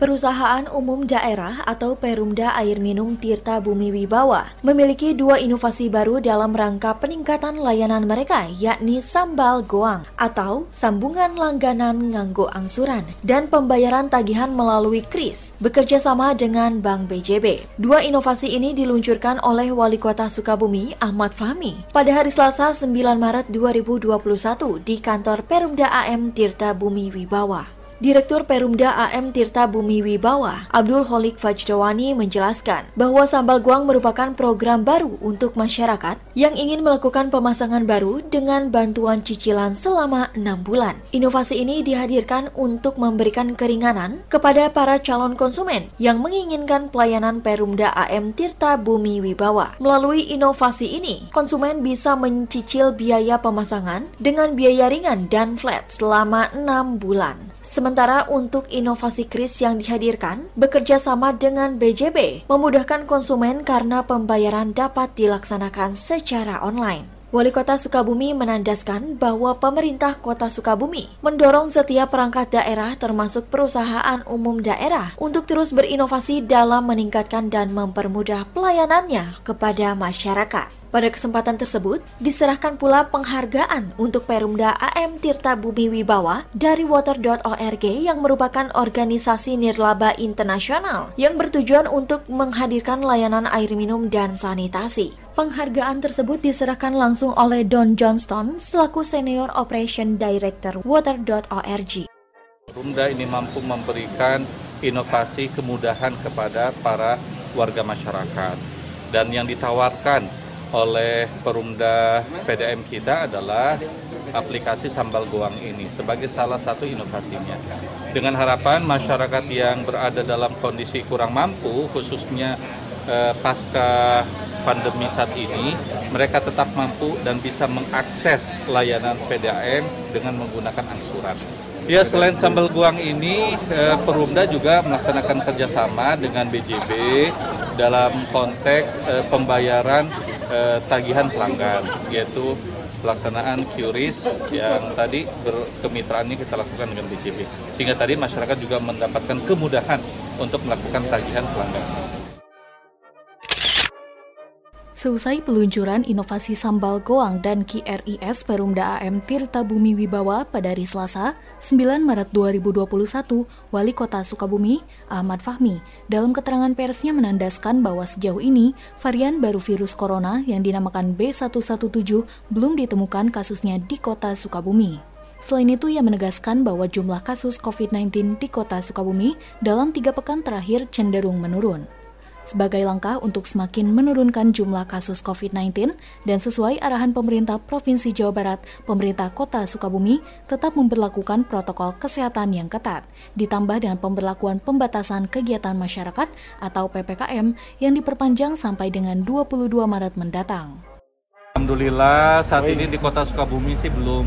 Perusahaan Umum Daerah atau Perumda Air Minum Tirta Bumi Wibawa memiliki dua inovasi baru dalam rangka peningkatan layanan mereka yakni sambal goang atau sambungan langganan nganggo angsuran dan pembayaran tagihan melalui KRIS bekerja sama dengan Bank BJB. Dua inovasi ini diluncurkan oleh Wali Kota Sukabumi Ahmad Fahmi pada hari Selasa 9 Maret 2021 di kantor Perumda AM Tirta Bumi Wibawa. Direktur Perumda AM Tirta Bumi Wibawa, Abdul Holik Fajdawani menjelaskan bahwa sambal guang merupakan program baru untuk masyarakat yang ingin melakukan pemasangan baru dengan bantuan cicilan selama enam bulan. Inovasi ini dihadirkan untuk memberikan keringanan kepada para calon konsumen yang menginginkan pelayanan Perumda AM Tirta Bumi Wibawa. Melalui inovasi ini, konsumen bisa mencicil biaya pemasangan dengan biaya ringan dan flat selama enam bulan. Sementara untuk inovasi kris yang dihadirkan, bekerja sama dengan BJB, memudahkan konsumen karena pembayaran dapat dilaksanakan secara online. Wali Kota Sukabumi menandaskan bahwa pemerintah Kota Sukabumi mendorong setiap perangkat daerah termasuk perusahaan umum daerah untuk terus berinovasi dalam meningkatkan dan mempermudah pelayanannya kepada masyarakat. Pada kesempatan tersebut, diserahkan pula penghargaan untuk Perumda AM Tirta Bumi Wibawa dari Water.org yang merupakan organisasi nirlaba internasional yang bertujuan untuk menghadirkan layanan air minum dan sanitasi. Penghargaan tersebut diserahkan langsung oleh Don Johnston selaku Senior Operation Director Water.org. Perumda ini mampu memberikan inovasi kemudahan kepada para warga masyarakat dan yang ditawarkan oleh Perumda PDM kita adalah aplikasi sambal goang ini sebagai salah satu inovasinya. Dengan harapan masyarakat yang berada dalam kondisi kurang mampu, khususnya eh, pasca pandemi saat ini, mereka tetap mampu dan bisa mengakses layanan PDAM dengan menggunakan angsuran. Ya selain sambal goang ini, eh, Perumda juga melaksanakan kerjasama dengan BJB dalam konteks eh, pembayaran eh, tagihan pelanggan yaitu pelaksanaan QRIS yang tadi berkemitraannya kita lakukan dengan BJB sehingga tadi masyarakat juga mendapatkan kemudahan untuk melakukan tagihan pelanggan. Seusai peluncuran inovasi sambal goang dan KRIS Perumda AM Tirta Bumi Wibawa pada hari Selasa, 9 Maret 2021, Wali Kota Sukabumi, Ahmad Fahmi, dalam keterangan persnya menandaskan bahwa sejauh ini, varian baru virus corona yang dinamakan B117 belum ditemukan kasusnya di kota Sukabumi. Selain itu, ia menegaskan bahwa jumlah kasus COVID-19 di kota Sukabumi dalam tiga pekan terakhir cenderung menurun. Sebagai langkah untuk semakin menurunkan jumlah kasus COVID-19 dan sesuai arahan pemerintah Provinsi Jawa Barat, pemerintah Kota Sukabumi tetap memperlakukan protokol kesehatan yang ketat, ditambah dengan pemberlakuan pembatasan kegiatan masyarakat atau PPKM yang diperpanjang sampai dengan 22 Maret mendatang. Alhamdulillah saat ini di Kota Sukabumi sih belum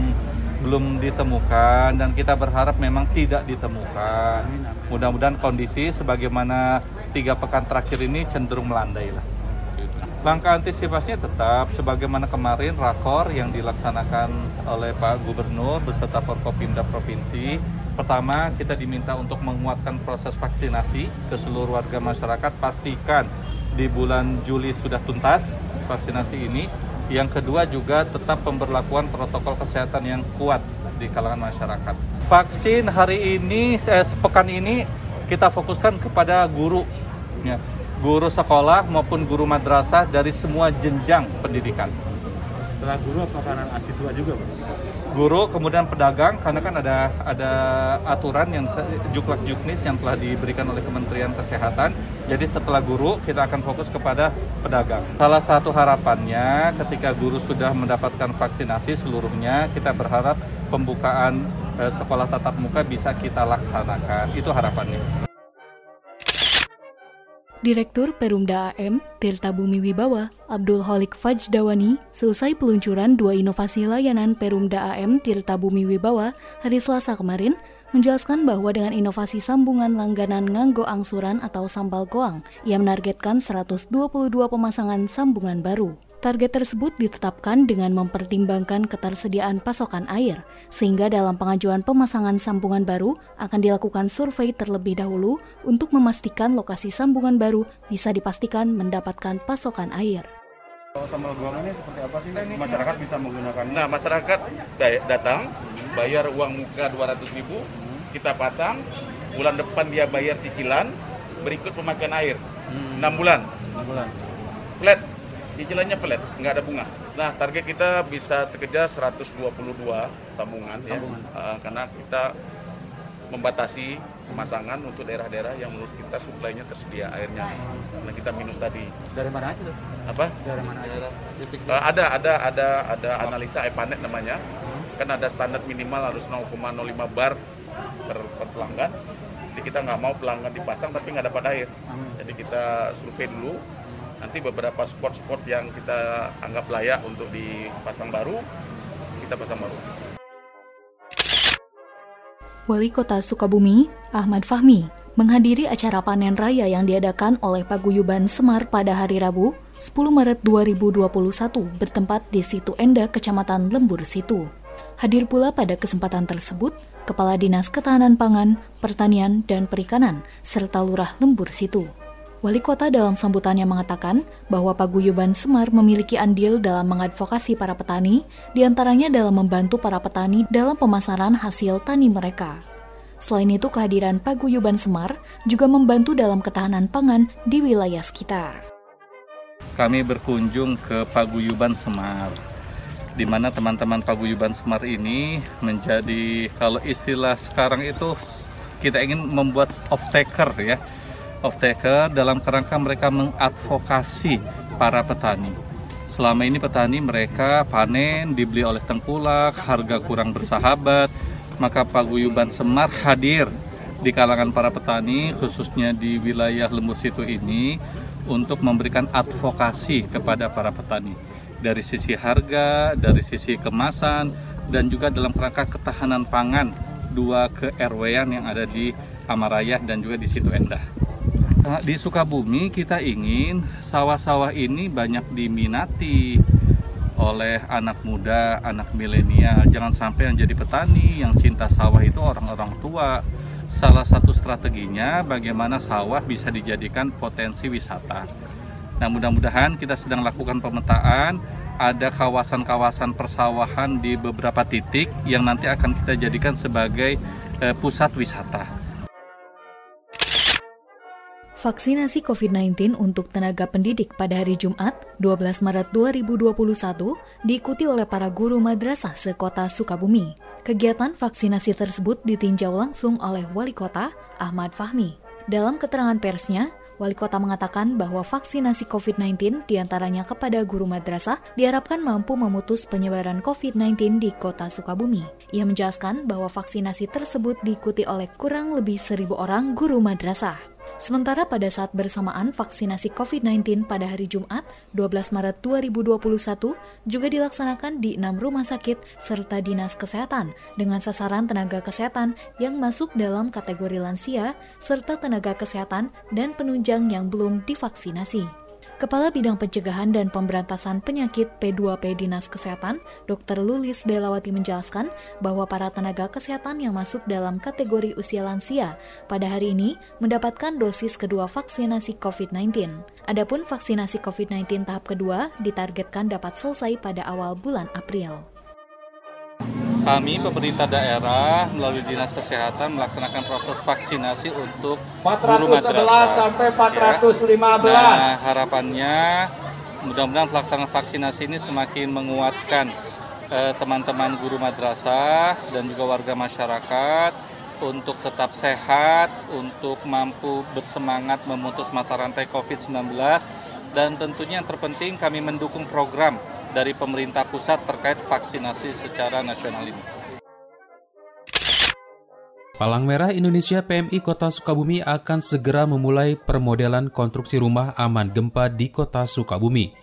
belum ditemukan dan kita berharap memang tidak ditemukan. Mudah-mudahan kondisi sebagaimana tiga pekan terakhir ini cenderung melandai lah. Langkah antisipasinya tetap sebagaimana kemarin rakor yang dilaksanakan oleh Pak Gubernur beserta Forkopimda Provinsi. Pertama, kita diminta untuk menguatkan proses vaksinasi ke seluruh warga masyarakat. Pastikan di bulan Juli sudah tuntas vaksinasi ini yang kedua juga tetap pemberlakuan protokol kesehatan yang kuat di kalangan masyarakat. Vaksin hari ini, eh, sepekan ini kita fokuskan kepada guru, ya, guru sekolah maupun guru madrasah dari semua jenjang pendidikan. Setelah guru apakah anak siswa juga, Pak? guru kemudian pedagang karena kan ada ada aturan yang juklak juknis yang telah diberikan oleh Kementerian Kesehatan jadi setelah guru kita akan fokus kepada pedagang salah satu harapannya ketika guru sudah mendapatkan vaksinasi seluruhnya kita berharap pembukaan sekolah tatap muka bisa kita laksanakan itu harapannya Direktur Perumda AM, Tirta Bumi Wibawa, Abdul Holik Fajdawani, seusai peluncuran dua inovasi layanan Perumda AM Tirta Bumi Wibawa hari Selasa kemarin, menjelaskan bahwa dengan inovasi sambungan langganan nganggo angsuran atau sambal goang, ia menargetkan 122 pemasangan sambungan baru. Target tersebut ditetapkan dengan mempertimbangkan ketersediaan pasokan air, sehingga dalam pengajuan pemasangan sambungan baru akan dilakukan survei terlebih dahulu untuk memastikan lokasi sambungan baru bisa dipastikan mendapatkan pasokan air. Sambal ini seperti apa sih? Masyarakat bisa menggunakan. Nah, masyarakat datang, bayar uang muka 200 ribu, kita pasang, bulan depan dia bayar cicilan, berikut pemakaian air. Hmm. 6 bulan. 6 bulan. Flat cicilannya flat, nggak ada bunga. Nah, target kita bisa terkejar 122 tabungan ya. Uh, karena kita membatasi pemasangan untuk daerah-daerah yang menurut kita suplainya tersedia airnya. Karena kita minus tadi. Dari mana aja? Apa? Dari mana aja? Uh, ada ada ada ada analisa EPANET namanya. Hmm. Kan ada standar minimal harus 0,05 bar per, per pelanggan. Jadi kita nggak mau pelanggan dipasang tapi nggak dapat air. Hmm. Jadi kita survei dulu nanti beberapa spot-spot yang kita anggap layak untuk dipasang baru, kita pasang baru. Wali Kota Sukabumi, Ahmad Fahmi, menghadiri acara panen raya yang diadakan oleh Paguyuban Semar pada hari Rabu, 10 Maret 2021 bertempat di Situ Enda, Kecamatan Lembur Situ. Hadir pula pada kesempatan tersebut Kepala Dinas Ketahanan Pangan, Pertanian, dan Perikanan, serta Lurah Lembur Situ. Wali kota dalam sambutannya mengatakan bahwa Paguyuban Semar memiliki andil dalam mengadvokasi para petani, di antaranya dalam membantu para petani dalam pemasaran hasil tani mereka. Selain itu, kehadiran Paguyuban Semar juga membantu dalam ketahanan pangan di wilayah sekitar. Kami berkunjung ke Paguyuban Semar, di mana teman-teman Paguyuban Semar ini menjadi, kalau istilah sekarang itu, kita ingin membuat off-taker ya, of taker dalam kerangka mereka mengadvokasi para petani. Selama ini petani mereka panen, dibeli oleh tengkulak, harga kurang bersahabat, maka Paguyuban Semar hadir di kalangan para petani khususnya di wilayah Lembur Situ ini untuk memberikan advokasi kepada para petani dari sisi harga, dari sisi kemasan dan juga dalam kerangka ketahanan pangan dua ke RW yang ada di Amarayah dan juga di Situ Endah. Nah, di Sukabumi kita ingin sawah-sawah ini banyak diminati oleh anak muda, anak milenial. Jangan sampai yang jadi petani, yang cinta sawah itu orang-orang tua. Salah satu strateginya bagaimana sawah bisa dijadikan potensi wisata. Nah, mudah-mudahan kita sedang lakukan pemetaan ada kawasan-kawasan persawahan di beberapa titik yang nanti akan kita jadikan sebagai eh, pusat wisata. Vaksinasi COVID-19 untuk tenaga pendidik pada hari Jumat, 12 Maret 2021, diikuti oleh para guru madrasah sekota Sukabumi. Kegiatan vaksinasi tersebut ditinjau langsung oleh Wali Kota Ahmad Fahmi. Dalam keterangan persnya, Wali Kota mengatakan bahwa vaksinasi COVID-19 di antaranya kepada guru madrasah diharapkan mampu memutus penyebaran COVID-19 di kota Sukabumi. Ia menjelaskan bahwa vaksinasi tersebut diikuti oleh kurang lebih seribu orang guru madrasah. Sementara pada saat bersamaan vaksinasi COVID-19 pada hari Jumat 12 Maret 2021 juga dilaksanakan di enam rumah sakit serta dinas kesehatan dengan sasaran tenaga kesehatan yang masuk dalam kategori lansia serta tenaga kesehatan dan penunjang yang belum divaksinasi. Kepala Bidang Pencegahan dan Pemberantasan Penyakit P2P Dinas Kesehatan, Dr. Lulis Delawati menjelaskan bahwa para tenaga kesehatan yang masuk dalam kategori usia lansia pada hari ini mendapatkan dosis kedua vaksinasi COVID-19. Adapun vaksinasi COVID-19 tahap kedua ditargetkan dapat selesai pada awal bulan April kami pemerintah daerah melalui dinas kesehatan melaksanakan proses vaksinasi untuk guru madrasah sampai 415. Ya. Nah, harapannya mudah-mudahan pelaksanaan vaksinasi ini semakin menguatkan eh, teman-teman eh, guru madrasah dan juga warga masyarakat untuk tetap sehat, untuk mampu bersemangat memutus mata rantai COVID-19 dan tentunya yang terpenting kami mendukung program dari pemerintah pusat terkait vaksinasi secara nasional ini. Palang Merah Indonesia PMI Kota Sukabumi akan segera memulai permodelan konstruksi rumah aman gempa di Kota Sukabumi.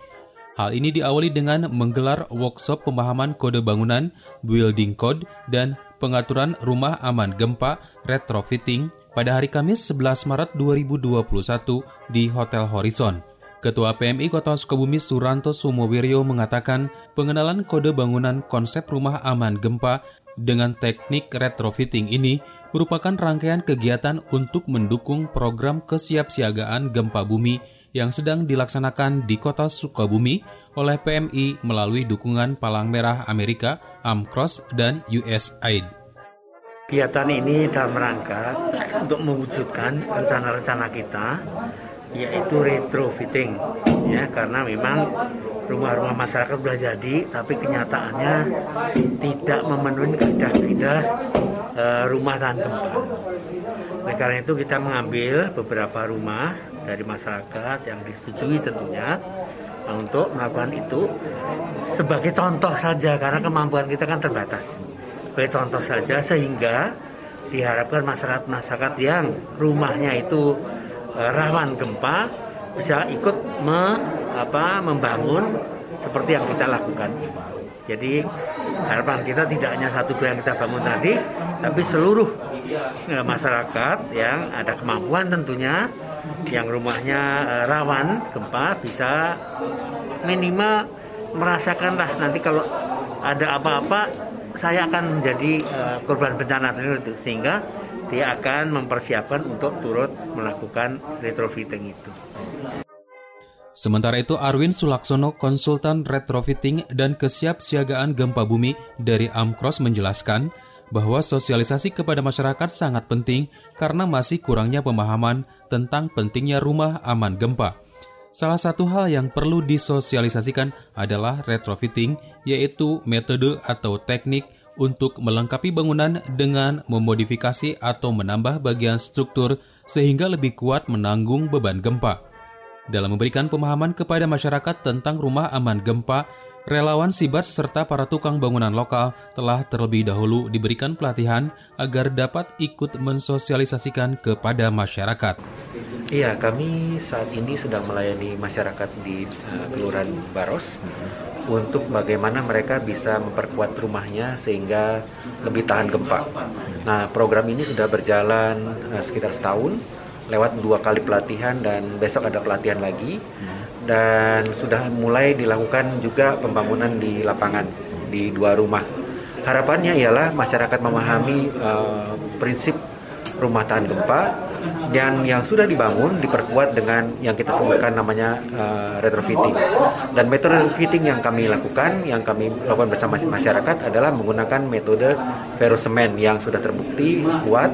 Hal ini diawali dengan menggelar workshop pemahaman kode bangunan, building code, dan pengaturan rumah aman gempa retrofitting pada hari Kamis 11 Maret 2021 di Hotel Horizon. Ketua PMI Kota Sukabumi Suranto Sumowiryo mengatakan pengenalan kode bangunan konsep rumah aman gempa dengan teknik retrofitting ini merupakan rangkaian kegiatan untuk mendukung program kesiapsiagaan gempa bumi yang sedang dilaksanakan di kota Sukabumi oleh PMI melalui dukungan Palang Merah Amerika, AMCROSS, dan USAID. Kegiatan ini dalam rangka untuk mewujudkan rencana-rencana kita yaitu retrofitting ya karena memang rumah-rumah masyarakat sudah jadi tapi kenyataannya tidak memenuhi kaidah-kaidah e, rumah tahan gempa. Oleh karena itu kita mengambil beberapa rumah dari masyarakat yang disetujui tentunya nah, untuk melakukan itu sebagai contoh saja karena kemampuan kita kan terbatas. Sebagai contoh saja sehingga diharapkan masyarakat-masyarakat yang rumahnya itu rawan gempa bisa ikut me, apa, membangun seperti yang kita lakukan. Jadi harapan kita tidak hanya satu dua yang kita bangun tadi, tapi seluruh e, masyarakat yang ada kemampuan tentunya, yang rumahnya e, rawan gempa bisa minimal merasakanlah nanti kalau ada apa-apa saya akan menjadi e, korban bencana itu sehingga dia akan mempersiapkan untuk turut melakukan retrofitting itu. Sementara itu Arwin Sulaksono, konsultan retrofitting dan kesiapsiagaan gempa bumi dari Amkros menjelaskan bahwa sosialisasi kepada masyarakat sangat penting karena masih kurangnya pemahaman tentang pentingnya rumah aman gempa. Salah satu hal yang perlu disosialisasikan adalah retrofitting, yaitu metode atau teknik untuk melengkapi bangunan dengan memodifikasi atau menambah bagian struktur sehingga lebih kuat menanggung beban gempa. Dalam memberikan pemahaman kepada masyarakat tentang rumah aman gempa, relawan Sibat serta para tukang bangunan lokal telah terlebih dahulu diberikan pelatihan agar dapat ikut mensosialisasikan kepada masyarakat. Iya, kami saat ini sedang melayani masyarakat di uh, Kelurahan Baros untuk bagaimana mereka bisa memperkuat rumahnya sehingga lebih tahan gempa. Nah, program ini sudah berjalan uh, sekitar setahun lewat dua kali pelatihan dan besok ada pelatihan lagi dan sudah mulai dilakukan juga pembangunan di lapangan di dua rumah. Harapannya ialah masyarakat memahami uh, prinsip rumah tahan gempa dan yang sudah dibangun diperkuat dengan yang kita sebutkan namanya uh, retrofitting. Dan retrofitting yang kami lakukan, yang kami lakukan bersama masyarakat adalah menggunakan metode ferrosemen yang sudah terbukti kuat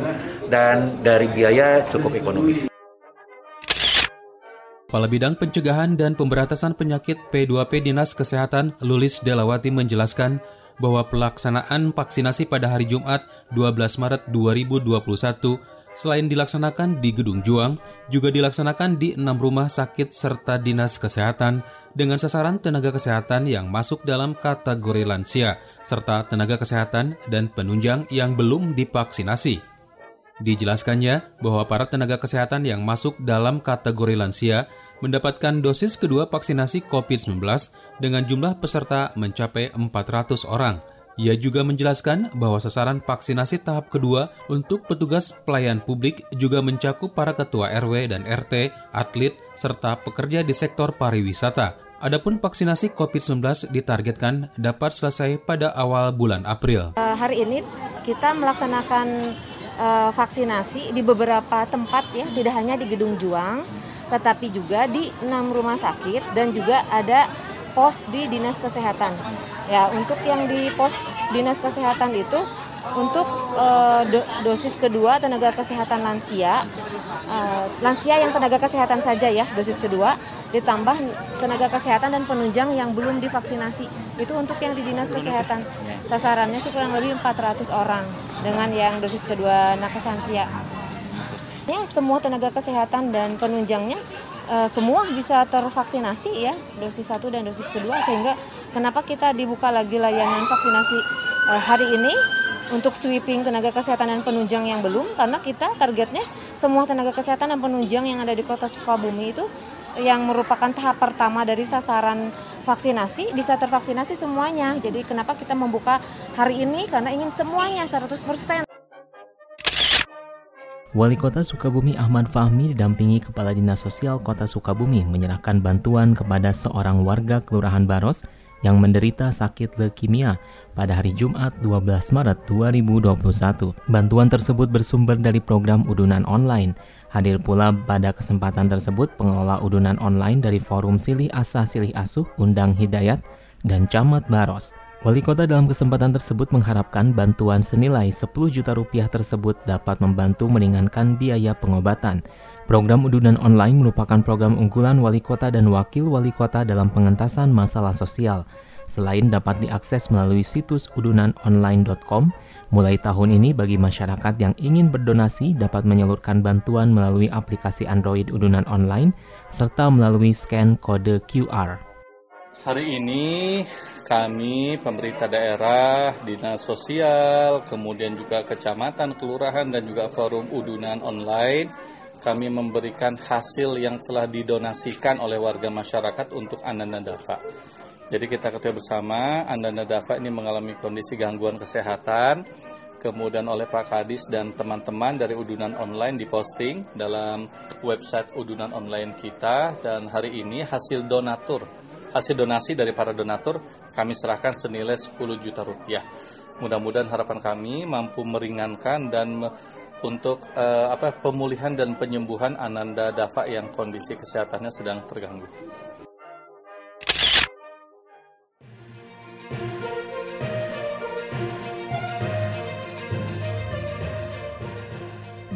dan dari biaya cukup ekonomis. Kepala Bidang Pencegahan dan Pemberantasan Penyakit P2P Dinas Kesehatan Lulis Delawati menjelaskan bahwa pelaksanaan vaksinasi pada hari Jumat 12 Maret 2021 selain dilaksanakan di Gedung Juang, juga dilaksanakan di enam rumah sakit serta dinas kesehatan dengan sasaran tenaga kesehatan yang masuk dalam kategori lansia, serta tenaga kesehatan dan penunjang yang belum divaksinasi. Dijelaskannya bahwa para tenaga kesehatan yang masuk dalam kategori lansia mendapatkan dosis kedua vaksinasi COVID-19 dengan jumlah peserta mencapai 400 orang. Ia juga menjelaskan bahwa sasaran vaksinasi tahap kedua untuk petugas pelayan publik juga mencakup para ketua RW dan RT, atlet, serta pekerja di sektor pariwisata. Adapun vaksinasi COVID-19 ditargetkan dapat selesai pada awal bulan April. Uh, hari ini kita melaksanakan uh, vaksinasi di beberapa tempat ya, tidak hanya di Gedung Juang, tetapi juga di enam rumah sakit dan juga ada pos di dinas kesehatan. Ya, untuk yang di pos dinas kesehatan itu untuk uh, do dosis kedua tenaga kesehatan lansia, uh, lansia yang tenaga kesehatan saja ya dosis kedua, ditambah tenaga kesehatan dan penunjang yang belum divaksinasi. Itu untuk yang di dinas kesehatan. Sasarannya sih kurang lebih 400 orang dengan yang dosis kedua nakes lansia. Ya, semua tenaga kesehatan dan penunjangnya uh, semua bisa tervaksinasi ya dosis satu dan dosis kedua sehingga kenapa kita dibuka lagi layanan vaksinasi uh, hari ini untuk sweeping tenaga kesehatan dan penunjang yang belum karena kita targetnya semua tenaga kesehatan dan penunjang yang ada di Kota Sukabumi itu yang merupakan tahap pertama dari sasaran vaksinasi bisa tervaksinasi semuanya. Jadi kenapa kita membuka hari ini karena ingin semuanya 100%. Wali Kota Sukabumi Ahmad Fahmi didampingi Kepala Dinas Sosial Kota Sukabumi menyerahkan bantuan kepada seorang warga Kelurahan Baros yang menderita sakit leukemia pada hari Jumat 12 Maret 2021. Bantuan tersebut bersumber dari program udunan online. Hadir pula pada kesempatan tersebut pengelola udunan online dari Forum Silih Asah Silih Asuh Undang Hidayat dan Camat Baros. Wali kota dalam kesempatan tersebut mengharapkan bantuan senilai 10 juta rupiah tersebut dapat membantu meringankan biaya pengobatan. Program udunan online merupakan program unggulan wali kota dan wakil wali kota dalam pengentasan masalah sosial. Selain dapat diakses melalui situs udunanonline.com, mulai tahun ini bagi masyarakat yang ingin berdonasi dapat menyalurkan bantuan melalui aplikasi Android udunan online serta melalui scan kode QR. Hari ini kami pemerintah daerah, dinas sosial, kemudian juga kecamatan, kelurahan dan juga forum udunan online kami memberikan hasil yang telah didonasikan oleh warga masyarakat untuk Ananda Dafa. Jadi kita ketahui bersama Ananda Dafa ini mengalami kondisi gangguan kesehatan, kemudian oleh Pak Kadis dan teman-teman dari Udunan Online diposting dalam website Udunan Online kita dan hari ini hasil donatur hasil donasi dari para donatur kami serahkan senilai 10 juta rupiah. Mudah-mudahan harapan kami mampu meringankan dan untuk uh, apa pemulihan dan penyembuhan Ananda Dafa yang kondisi kesehatannya sedang terganggu.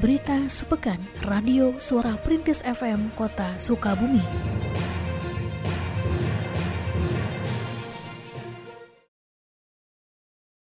Berita Sepekan Radio Suara Perintis FM Kota Sukabumi.